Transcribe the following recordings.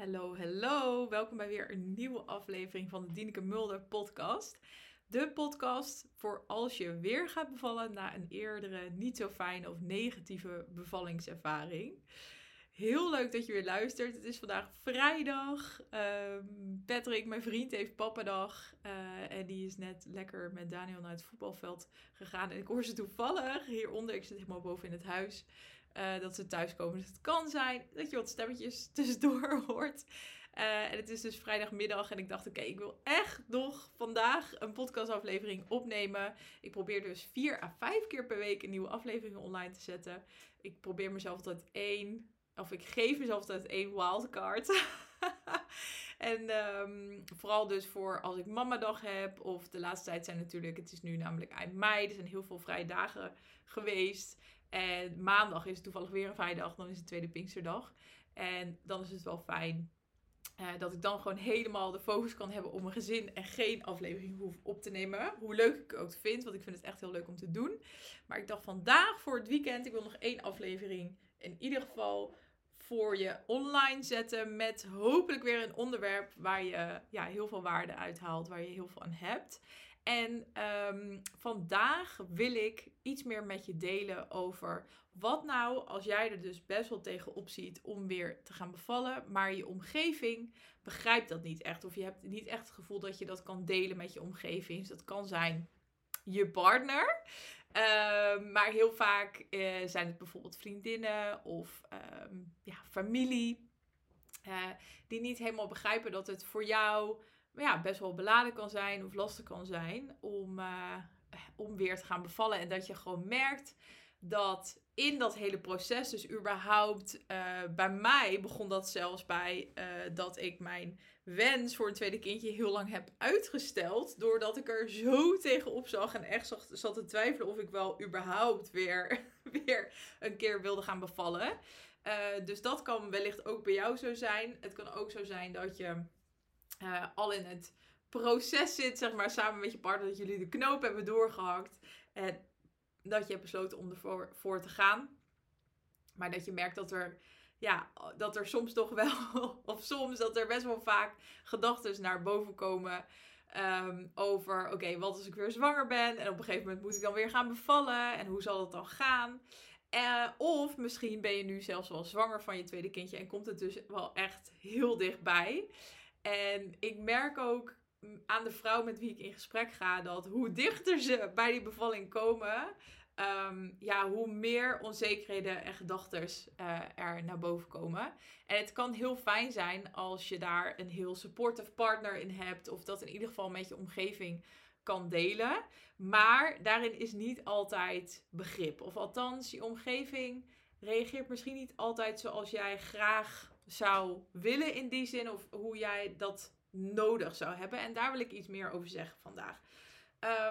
Hallo, hallo. Welkom bij weer een nieuwe aflevering van de Dieneke Mulder podcast. De podcast voor als je weer gaat bevallen na een eerdere niet zo fijne of negatieve bevallingservaring. Heel leuk dat je weer luistert. Het is vandaag vrijdag. Ehm, Patrick, mijn vriend, heeft pappadag. Uh, en die is net lekker met Daniel naar het voetbalveld gegaan. En ik hoor ze toevallig hieronder. Ik zit helemaal boven in het huis. Uh, dat ze thuiskomen. Dus het kan zijn dat je wat stemmetjes tussendoor hoort. Uh, en het is dus vrijdagmiddag en ik dacht, oké, ik wil echt nog vandaag een podcastaflevering opnemen. Ik probeer dus vier à vijf keer per week een nieuwe aflevering online te zetten. Ik probeer mezelf altijd één, of ik geef mezelf altijd één wildcard. en um, vooral dus voor als ik mamadag heb, of de laatste tijd zijn natuurlijk, het is nu namelijk eind mei, er zijn heel veel vrije dagen geweest. En maandag is het toevallig weer een vrijdag, dan is het tweede Pinksterdag. En dan is het wel fijn uh, dat ik dan gewoon helemaal de focus kan hebben op mijn gezin en geen aflevering hoef op te nemen. Hoe leuk ik het ook vind, want ik vind het echt heel leuk om te doen. Maar ik dacht vandaag voor het weekend, ik wil nog één aflevering in ieder geval voor je online zetten. Met hopelijk weer een onderwerp waar je ja, heel veel waarde uithaalt, waar je heel veel aan hebt. En um, vandaag wil ik iets meer met je delen over wat nou als jij er dus best wel tegenop ziet om weer te gaan bevallen, maar je omgeving begrijpt dat niet echt. Of je hebt niet echt het gevoel dat je dat kan delen met je omgeving. Dus dat kan zijn je partner. Uh, maar heel vaak uh, zijn het bijvoorbeeld vriendinnen of uh, ja, familie. Uh, die niet helemaal begrijpen dat het voor jou ja, best wel beladen kan zijn of lastig kan zijn om, uh, om weer te gaan bevallen. En dat je gewoon merkt dat in dat hele proces, dus überhaupt uh, bij mij begon dat zelfs bij uh, dat ik mijn wens voor een tweede kindje heel lang heb uitgesteld. Doordat ik er zo tegenop zag en echt zat, zat te twijfelen of ik wel überhaupt weer, weer een keer wilde gaan bevallen. Dus dat kan wellicht ook bij jou zo zijn. Het kan ook zo zijn dat je uh, al in het proces zit, zeg maar, samen met je partner, dat jullie de knoop hebben doorgehakt. En dat je hebt besloten om ervoor voor te gaan. Maar dat je merkt dat er, ja, dat er soms toch wel, of soms dat er best wel vaak gedachten naar boven komen. Um, over, oké, wat als ik weer zwanger ben? En op een gegeven moment moet ik dan weer gaan bevallen. En hoe zal dat dan gaan? Uh, of misschien ben je nu zelfs wel zwanger van je tweede kindje en komt het dus wel echt heel dichtbij. En ik merk ook aan de vrouw met wie ik in gesprek ga dat hoe dichter ze bij die bevalling komen, um, ja, hoe meer onzekerheden en gedachten uh, er naar boven komen. En het kan heel fijn zijn als je daar een heel supportive partner in hebt, of dat in ieder geval met je omgeving kan delen. Maar daarin is niet altijd begrip. Of althans, je omgeving reageert misschien niet altijd zoals jij graag zou willen in die zin. Of hoe jij dat nodig zou hebben. En daar wil ik iets meer over zeggen vandaag.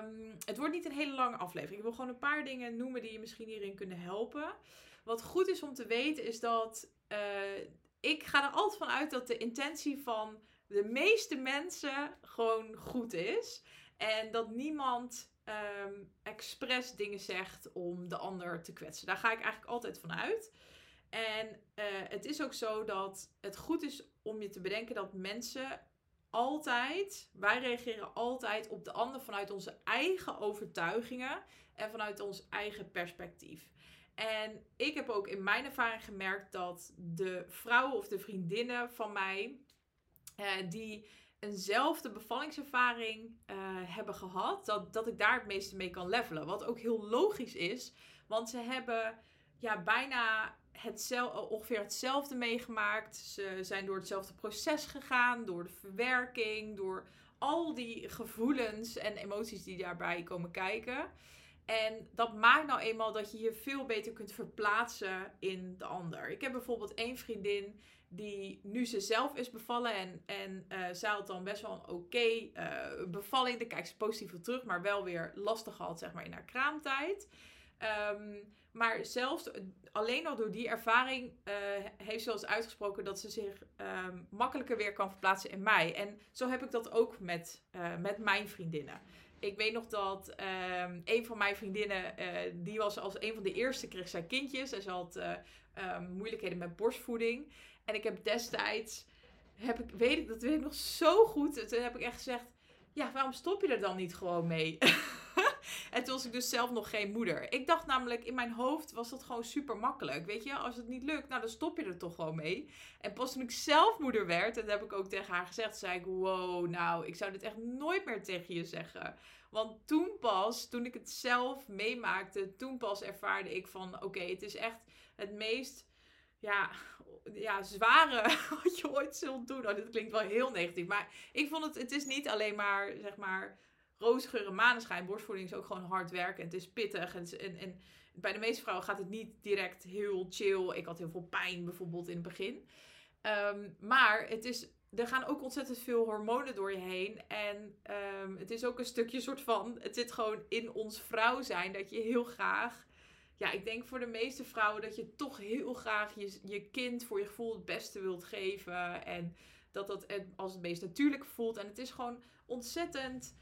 Um, het wordt niet een hele lange aflevering. Ik wil gewoon een paar dingen noemen die je misschien hierin kunnen helpen. Wat goed is om te weten is dat uh, ik ga er altijd van uit dat de intentie van de meeste mensen gewoon goed is. En dat niemand um, expres dingen zegt om de ander te kwetsen. Daar ga ik eigenlijk altijd van uit. En uh, het is ook zo dat het goed is om je te bedenken dat mensen altijd, wij reageren altijd op de ander vanuit onze eigen overtuigingen en vanuit ons eigen perspectief. En ik heb ook in mijn ervaring gemerkt dat de vrouwen of de vriendinnen van mij, uh, die eenzelfde bevallingservaring uh, hebben gehad, dat, dat ik daar het meeste mee kan levelen. Wat ook heel logisch is, want ze hebben ja, bijna hetzelfde, ongeveer hetzelfde meegemaakt. Ze zijn door hetzelfde proces gegaan, door de verwerking, door al die gevoelens en emoties die daarbij komen kijken. En dat maakt nou eenmaal dat je je veel beter kunt verplaatsen in de ander. Ik heb bijvoorbeeld één vriendin die nu ze zelf is bevallen en, en uh, zij had dan best wel een oké uh, bevalling. Daar kijkt ze positief op terug, maar wel weer lastig gehad zeg maar in haar kraamtijd. Um, maar zelfs alleen al door die ervaring uh, heeft ze al uitgesproken dat ze zich um, makkelijker weer kan verplaatsen in mij. En zo heb ik dat ook met, uh, met mijn vriendinnen. Ik weet nog dat um, een van mijn vriendinnen, uh, die was als een van de eerste, kreeg zij kindjes. En ze had um, moeilijkheden met borstvoeding. En ik heb destijds heb ik, weet ik, dat weet ik nog zo goed. Toen heb ik echt gezegd, ja, waarom stop je er dan niet gewoon mee? en toen was ik dus zelf nog geen moeder. Ik dacht namelijk, in mijn hoofd was dat gewoon super makkelijk. Weet je, als het niet lukt, nou dan stop je er toch gewoon mee. En pas toen ik zelf moeder werd, en dat heb ik ook tegen haar gezegd, zei ik, wow, nou, ik zou dit echt nooit meer tegen je zeggen. Want toen pas, toen ik het zelf meemaakte, toen pas ervaarde ik van, oké, het is echt het meest ja, ja, zware wat je ooit zult doen. Oh, dit klinkt wel heel negatief. Maar ik vond het, het is niet alleen maar, zeg maar, roosgeur en maneschijn. Borstvoeding is ook gewoon hard werken. En het is pittig. En, en, en bij de meeste vrouwen gaat het niet direct heel chill. Ik had heel veel pijn bijvoorbeeld in het begin. Ehm, maar het is, er gaan ook ontzettend veel hormonen door je heen. En um, het is ook een stukje soort van, het zit gewoon in ons vrouw zijn. Dat je heel graag ja, ik denk voor de meeste vrouwen dat je toch heel graag je, je kind voor je gevoel het beste wilt geven. En dat dat als het meest natuurlijk voelt. En het is gewoon ontzettend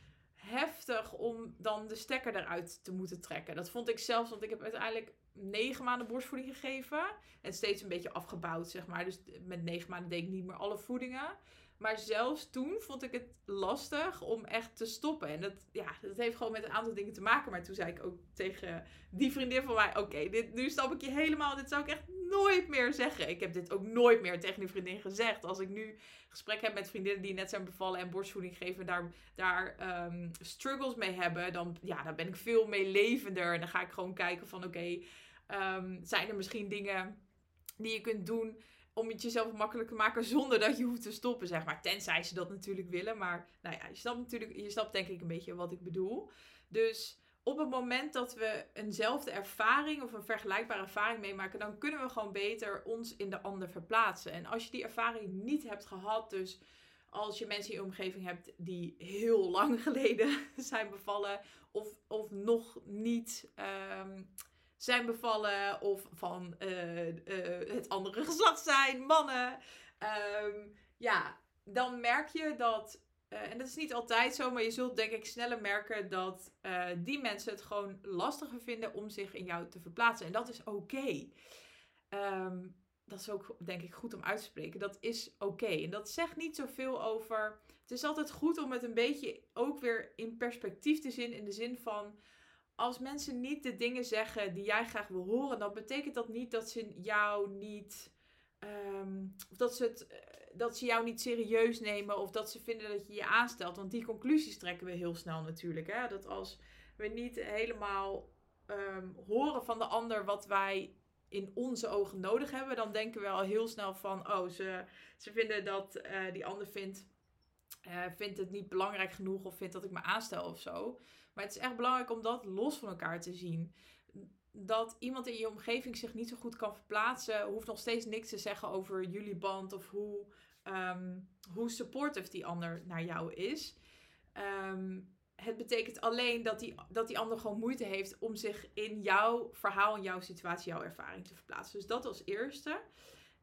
heftig om dan de stekker eruit te moeten trekken. Dat vond ik zelfs, want ik heb uiteindelijk negen maanden borstvoeding gegeven. En steeds een beetje afgebouwd, zeg maar. Dus met negen maanden deed ik niet meer alle voedingen. Maar zelfs toen vond ik het lastig om echt te stoppen. En dat, ja, dat heeft gewoon met een aantal dingen te maken. Maar toen zei ik ook tegen die vriendin van mij: Oké, dit nu stap ik je helemaal. Dit zou ik echt nooit meer zeggen. Ik heb dit ook nooit meer tegen die vriendin gezegd. Als ik nu gesprek heb met vriendinnen die net zijn bevallen en borstvoeding geven, daar, daar um, struggles mee hebben, dan, ja, dan ben ik veel meelevender. En dan ga ik gewoon kijken van: Oké, ehm, zijn er misschien dingen die je kunt doen om het jezelf makkelijk te maken zonder dat je hoeft te stoppen, zeg maar. Tenzij ze dat natuurlijk willen. Maar nou ja, je snapt natuurlijk, je snapt denk ik een beetje wat ik bedoel. Dus op het moment dat we eenzelfde ervaring of een vergelijkbare ervaring meemaken, dan kunnen we gewoon beter ons in de ander verplaatsen. En als je die ervaring niet hebt gehad, dus als je mensen in je omgeving hebt die heel lang geleden zijn bevallen, of, of nog niet. Ehm, zijn bevallen of van uh, uh, het andere geslacht zijn, mannen. Um, ja, dan merk je dat, uh, en dat is niet altijd zo, maar je zult denk ik sneller merken dat die mensen het gewoon lastiger vinden om zich in jou te verplaatsen. En dat is oké. Um, dat is ook denk ik goed om uit te spreken. Dat is oké. En dat zegt niet zoveel over. Het is altijd goed om het een beetje ook weer in perspectief te zien. In de zin van als mensen niet de dingen zeggen die jij graag wil horen, dan betekent dat niet dat ze jou niet. Um, of dat ze, het, eh, dat ze jou niet serieus nemen of dat ze vinden dat je je aanstelt. Want die conclusies trekken we heel snel natuurlijk. Hè? Dat als we niet helemaal um, horen van de ander wat wij in onze ogen nodig hebben, dan denken we al heel snel van: oh, ze, ze vinden dat uh, die ander vindt, uh, vindt het niet belangrijk genoeg of vindt dat ik me aanstel of zo. Maar het is echt belangrijk om dat los van elkaar te zien. Dat iemand in je omgeving zich niet zo goed kan verplaatsen, hoeft nog steeds niks te zeggen over jullie band of hoe, um, hoe supportive die ander naar jou is. Um, het betekent alleen dat die, dat die ander gewoon moeite heeft om zich in jouw verhaal, in jouw situatie, jouw ervaring te verplaatsen. Dus dat als eerste.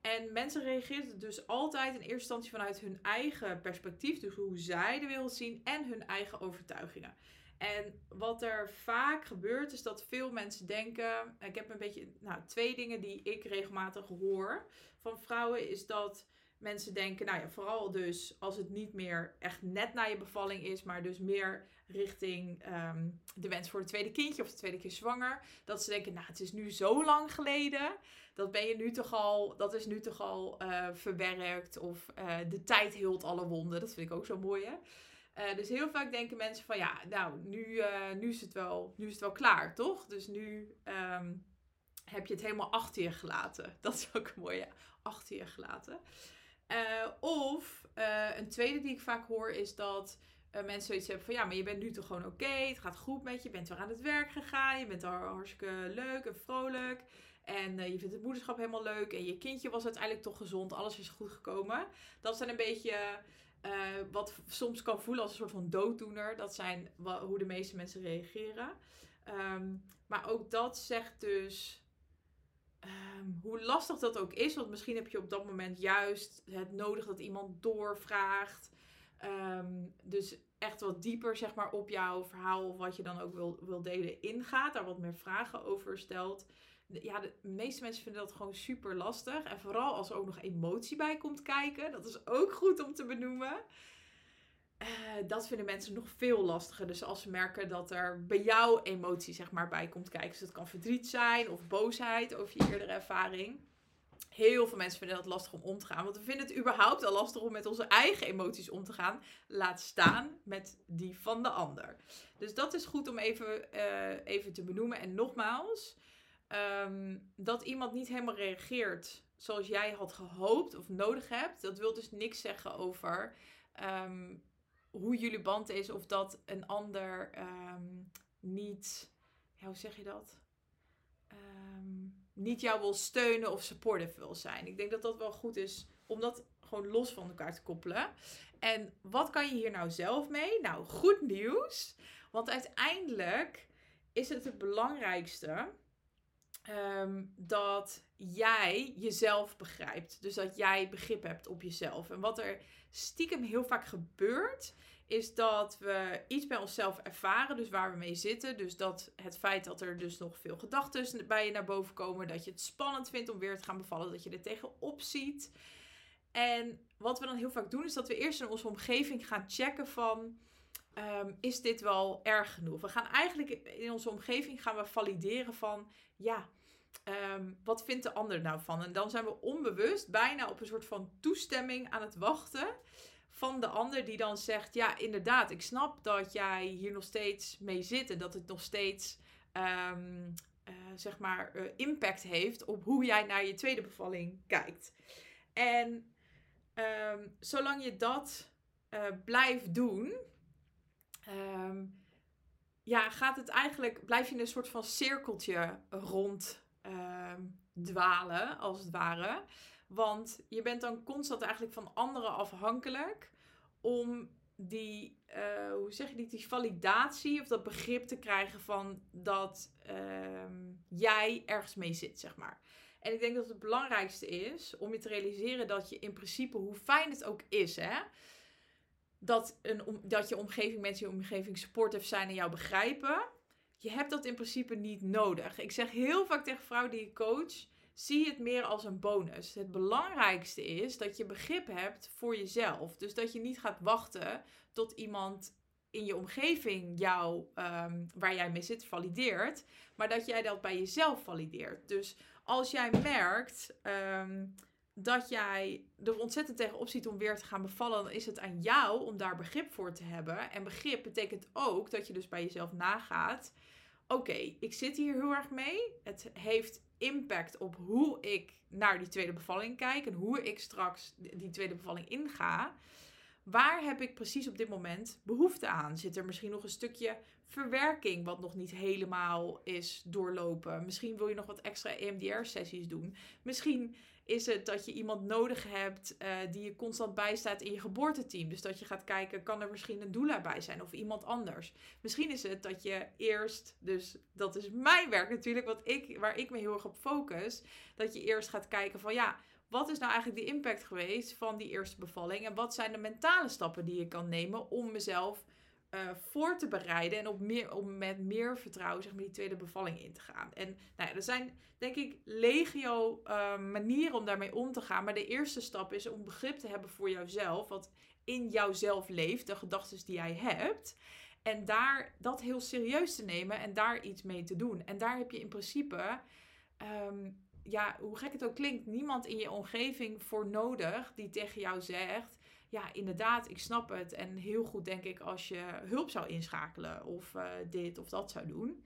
En mensen reageren dus altijd in eerste instantie vanuit hun eigen perspectief, dus hoe zij de wereld zien en hun eigen overtuigingen. En wat er vaak gebeurt, is dat veel mensen denken. Ik heb een beetje. Nou, twee dingen die ik regelmatig hoor van vrouwen. Is dat mensen denken. Nou ja, vooral dus als het niet meer echt net na je bevalling is. Maar dus meer richting ehm, de wens voor het tweede kindje of de tweede keer zwanger. Dat ze denken, nou, het is nu zo lang geleden. Dat ben je nu toch al, dat is nu toch al uh, verwerkt. Of uh, de tijd hield alle wonden. Dat vind ik ook zo mooi, hè? Uh, dus heel vaak denken mensen van ja, nou, nu, uh, nu, is, het wel, nu is het wel klaar, toch? Dus nu um, heb je het helemaal achter je gelaten. Dat is ook mooi, ja. Achter je gelaten. Uh, of een tweede die ik vaak hoor is dat mensen zoiets hebben van ja, maar je bent nu toch gewoon oké. Het gaat goed met je. Je bent weer aan het werk gegaan. Je bent al hartstikke leuk en vrolijk. En je vindt het moederschap helemaal leuk. En je kindje was uiteindelijk toch gezond. Alles is goed gekomen. Dat zijn een beetje uh, wat soms kan voelen als een soort van dooddoener. Dat zijn hoe de meeste mensen reageren. Um, maar ook dat zegt dus um, hoe lastig dat ook is. Want misschien heb je op dat moment juist het nodig dat iemand doorvraagt. Um, dus echt wat dieper zeg maar, op jouw verhaal of wat je dan ook wil, wil delen ingaat. Daar wat meer vragen over stelt. ja, de meeste mensen vinden dat gewoon super lastig. En vooral als er ook nog emotie bij komt kijken. Dat is ook goed om te benoemen. Uh, dat vinden mensen nog veel lastiger. Dus als ze merken dat er bij jou emotie zeg maar, bij komt kijken. Dus dat kan verdriet zijn of boosheid over je eerdere ervaring. Heel veel mensen vinden dat lastig om om te gaan. Want we vinden het überhaupt al lastig om met onze eigen emoties om te gaan. Laat staan met die van de ander. Dus dat is goed om even, uh, even te benoemen. En nogmaals, um, dat iemand niet helemaal reageert zoals jij had gehoopt of nodig hebt. Dat wil dus niks zeggen over um, hoe jullie band is. Of dat een ander um, niet... Hoe zeg je dat? Niet jou wil steunen of supportive wil zijn. Ik denk dat dat wel goed is om dat gewoon los van elkaar te koppelen. En wat kan je hier nou zelf mee? Nou, goed nieuws. Want uiteindelijk is het het belangrijkste um, dat jij jezelf begrijpt. Dus dat jij begrip hebt op jezelf. En wat er stiekem heel vaak gebeurt, is dat we iets bij onszelf ervaren, dus waar we mee zitten. Dus dat het feit dat er dus nog veel gedachten bij je naar boven komen, dat je het spannend vindt om weer te gaan bevallen, dat je er tegenop ziet. En wat we dan heel vaak doen, is dat we eerst in onze omgeving gaan checken van, ehm, is dit wel erg genoeg? We gaan eigenlijk in onze omgeving gaan we valideren van, ja, ehm, wat vindt de ander nou van? En dan zijn we onbewust bijna op een soort van toestemming aan het wachten van de ander die dan zegt: Ja, inderdaad, ik snap dat jij hier nog steeds mee zit en dat het nog steeds. Um, uh, zeg maar, uh, impact heeft op hoe jij naar je tweede bevalling kijkt. En um, zolang je dat uh, blijft doen, um, ja, gaat het eigenlijk, blijf je in een soort van cirkeltje rond dwalen, als het ware. Want je bent dan constant eigenlijk van anderen afhankelijk om die, uh, hoe zeg je die, die validatie of dat begrip te krijgen van dat uh, jij ergens mee zit, zeg maar. En ik denk dat het belangrijkste is om je te realiseren dat je in principe, hoe fijn het ook is, hè, dat, een, dat je omgeving, mensen in je omgeving supportive zijn en jou begrijpen. Je hebt dat in principe niet nodig. Ik zeg heel vaak tegen vrouwen die ik coach, zie het meer als een bonus. Het belangrijkste is dat je begrip hebt voor jezelf. Dus dat je niet gaat wachten tot iemand in je omgeving jou, um, waar jij mee zit, valideert. Maar dat jij dat bij jezelf valideert. Dus als jij merkt um, dat jij er ontzettend tegenop ziet om weer te gaan bevallen, dan is het aan jou om daar begrip voor te hebben. En begrip betekent ook dat je dus bij jezelf nagaat. Oké, ik zit hier heel erg mee. Het heeft impact op hoe ik naar die tweede bevalling kijk en hoe ik straks die tweede bevalling inga. Waar heb ik precies op dit moment behoefte aan? Zit er misschien nog een stukje verwerking wat nog niet helemaal is doorlopen? Misschien wil je nog wat extra EMDR-sessies doen. Misschien is het dat je iemand nodig hebt uh, die je constant bijstaat in je geboorteteam. Dus dat je gaat kijken, kan er misschien een doula bij zijn of iemand anders. Misschien is het dat je eerst, dus dat is mijn werk natuurlijk, wat ik, waar ik me heel erg op focus. Dat je eerst gaat kijken van ja, wat is nou eigenlijk de impact geweest van die eerste bevalling? En wat zijn de mentale stappen die je kan nemen om mezelf uh, voor te bereiden en op meer, om met meer vertrouwen zeg maar, die tweede bevalling in te gaan. En nou ja, er zijn denk ik legio uh, manieren om daarmee om te gaan. Maar de eerste stap is om begrip te hebben voor jouzelf, wat in jouzelf leeft, de gedachten die jij hebt. En daar dat heel serieus te nemen en daar iets mee te doen. En daar heb je in principe, um, ja, hoe gek het ook klinkt, niemand in je omgeving voor nodig die tegen jou zegt ja, inderdaad, ik snap het. En heel goed denk ik als je hulp zou inschakelen of uh, dit of dat zou doen.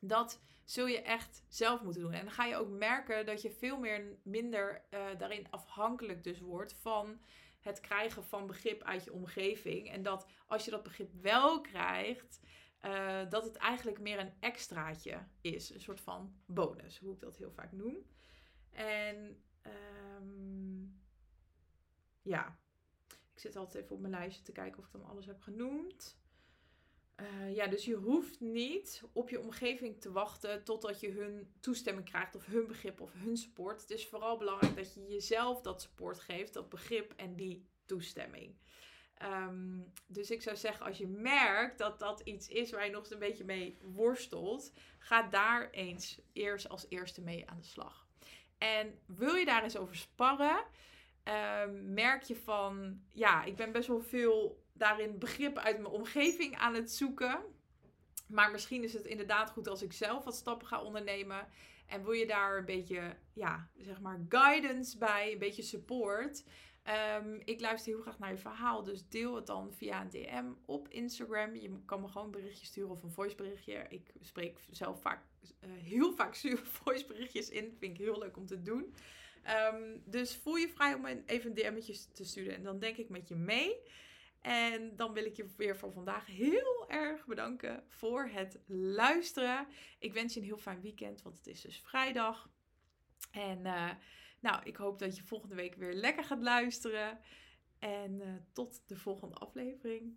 Dat zul je echt zelf moeten doen. En dan ga je ook merken dat je veel meer minder uh, daarin afhankelijk dus wordt van het krijgen van begrip uit je omgeving. En dat als je dat begrip wel krijgt, uh, dat het eigenlijk meer een extraatje is. Een soort van bonus, hoe ik dat heel vaak noem. En um, ja, ik zit altijd even op mijn lijstje te kijken of ik dan alles heb genoemd. Uh, ja, dus je hoeft niet op je omgeving te wachten totdat je hun toestemming krijgt of hun begrip of hun support. Het is vooral belangrijk dat je jezelf dat support geeft, dat begrip en die toestemming. Ehm, dus ik zou zeggen, als je merkt dat dat iets is waar je nog eens een beetje mee worstelt, ga daar eens eerst als eerste mee aan de slag. En wil je daar eens over sparren, ehm, merk je van, ja, ik ben best wel veel daarin begrip uit mijn omgeving aan het zoeken. Maar misschien is het inderdaad goed als ik zelf wat stappen ga ondernemen. En wil je daar een beetje, ja, zeg maar, guidance bij, een beetje support. Um, ik luister heel graag naar je verhaal, dus deel het dan via een DM op Instagram. Je kan me gewoon een berichtje sturen of een voiceberichtje. Ik spreek zelf vaak, uh, heel vaak voiceberichtjes in. Vind ik heel leuk om te doen. Um, dus voel je vrij om even een DM'tje te sturen en dan denk ik met je mee. En dan wil ik je weer voor vandaag heel erg bedanken voor het luisteren. Ik wens je een heel fijn weekend, want het is dus vrijdag. En uh, nou, ik hoop dat je volgende week weer lekker gaat luisteren. En uh, tot de volgende aflevering.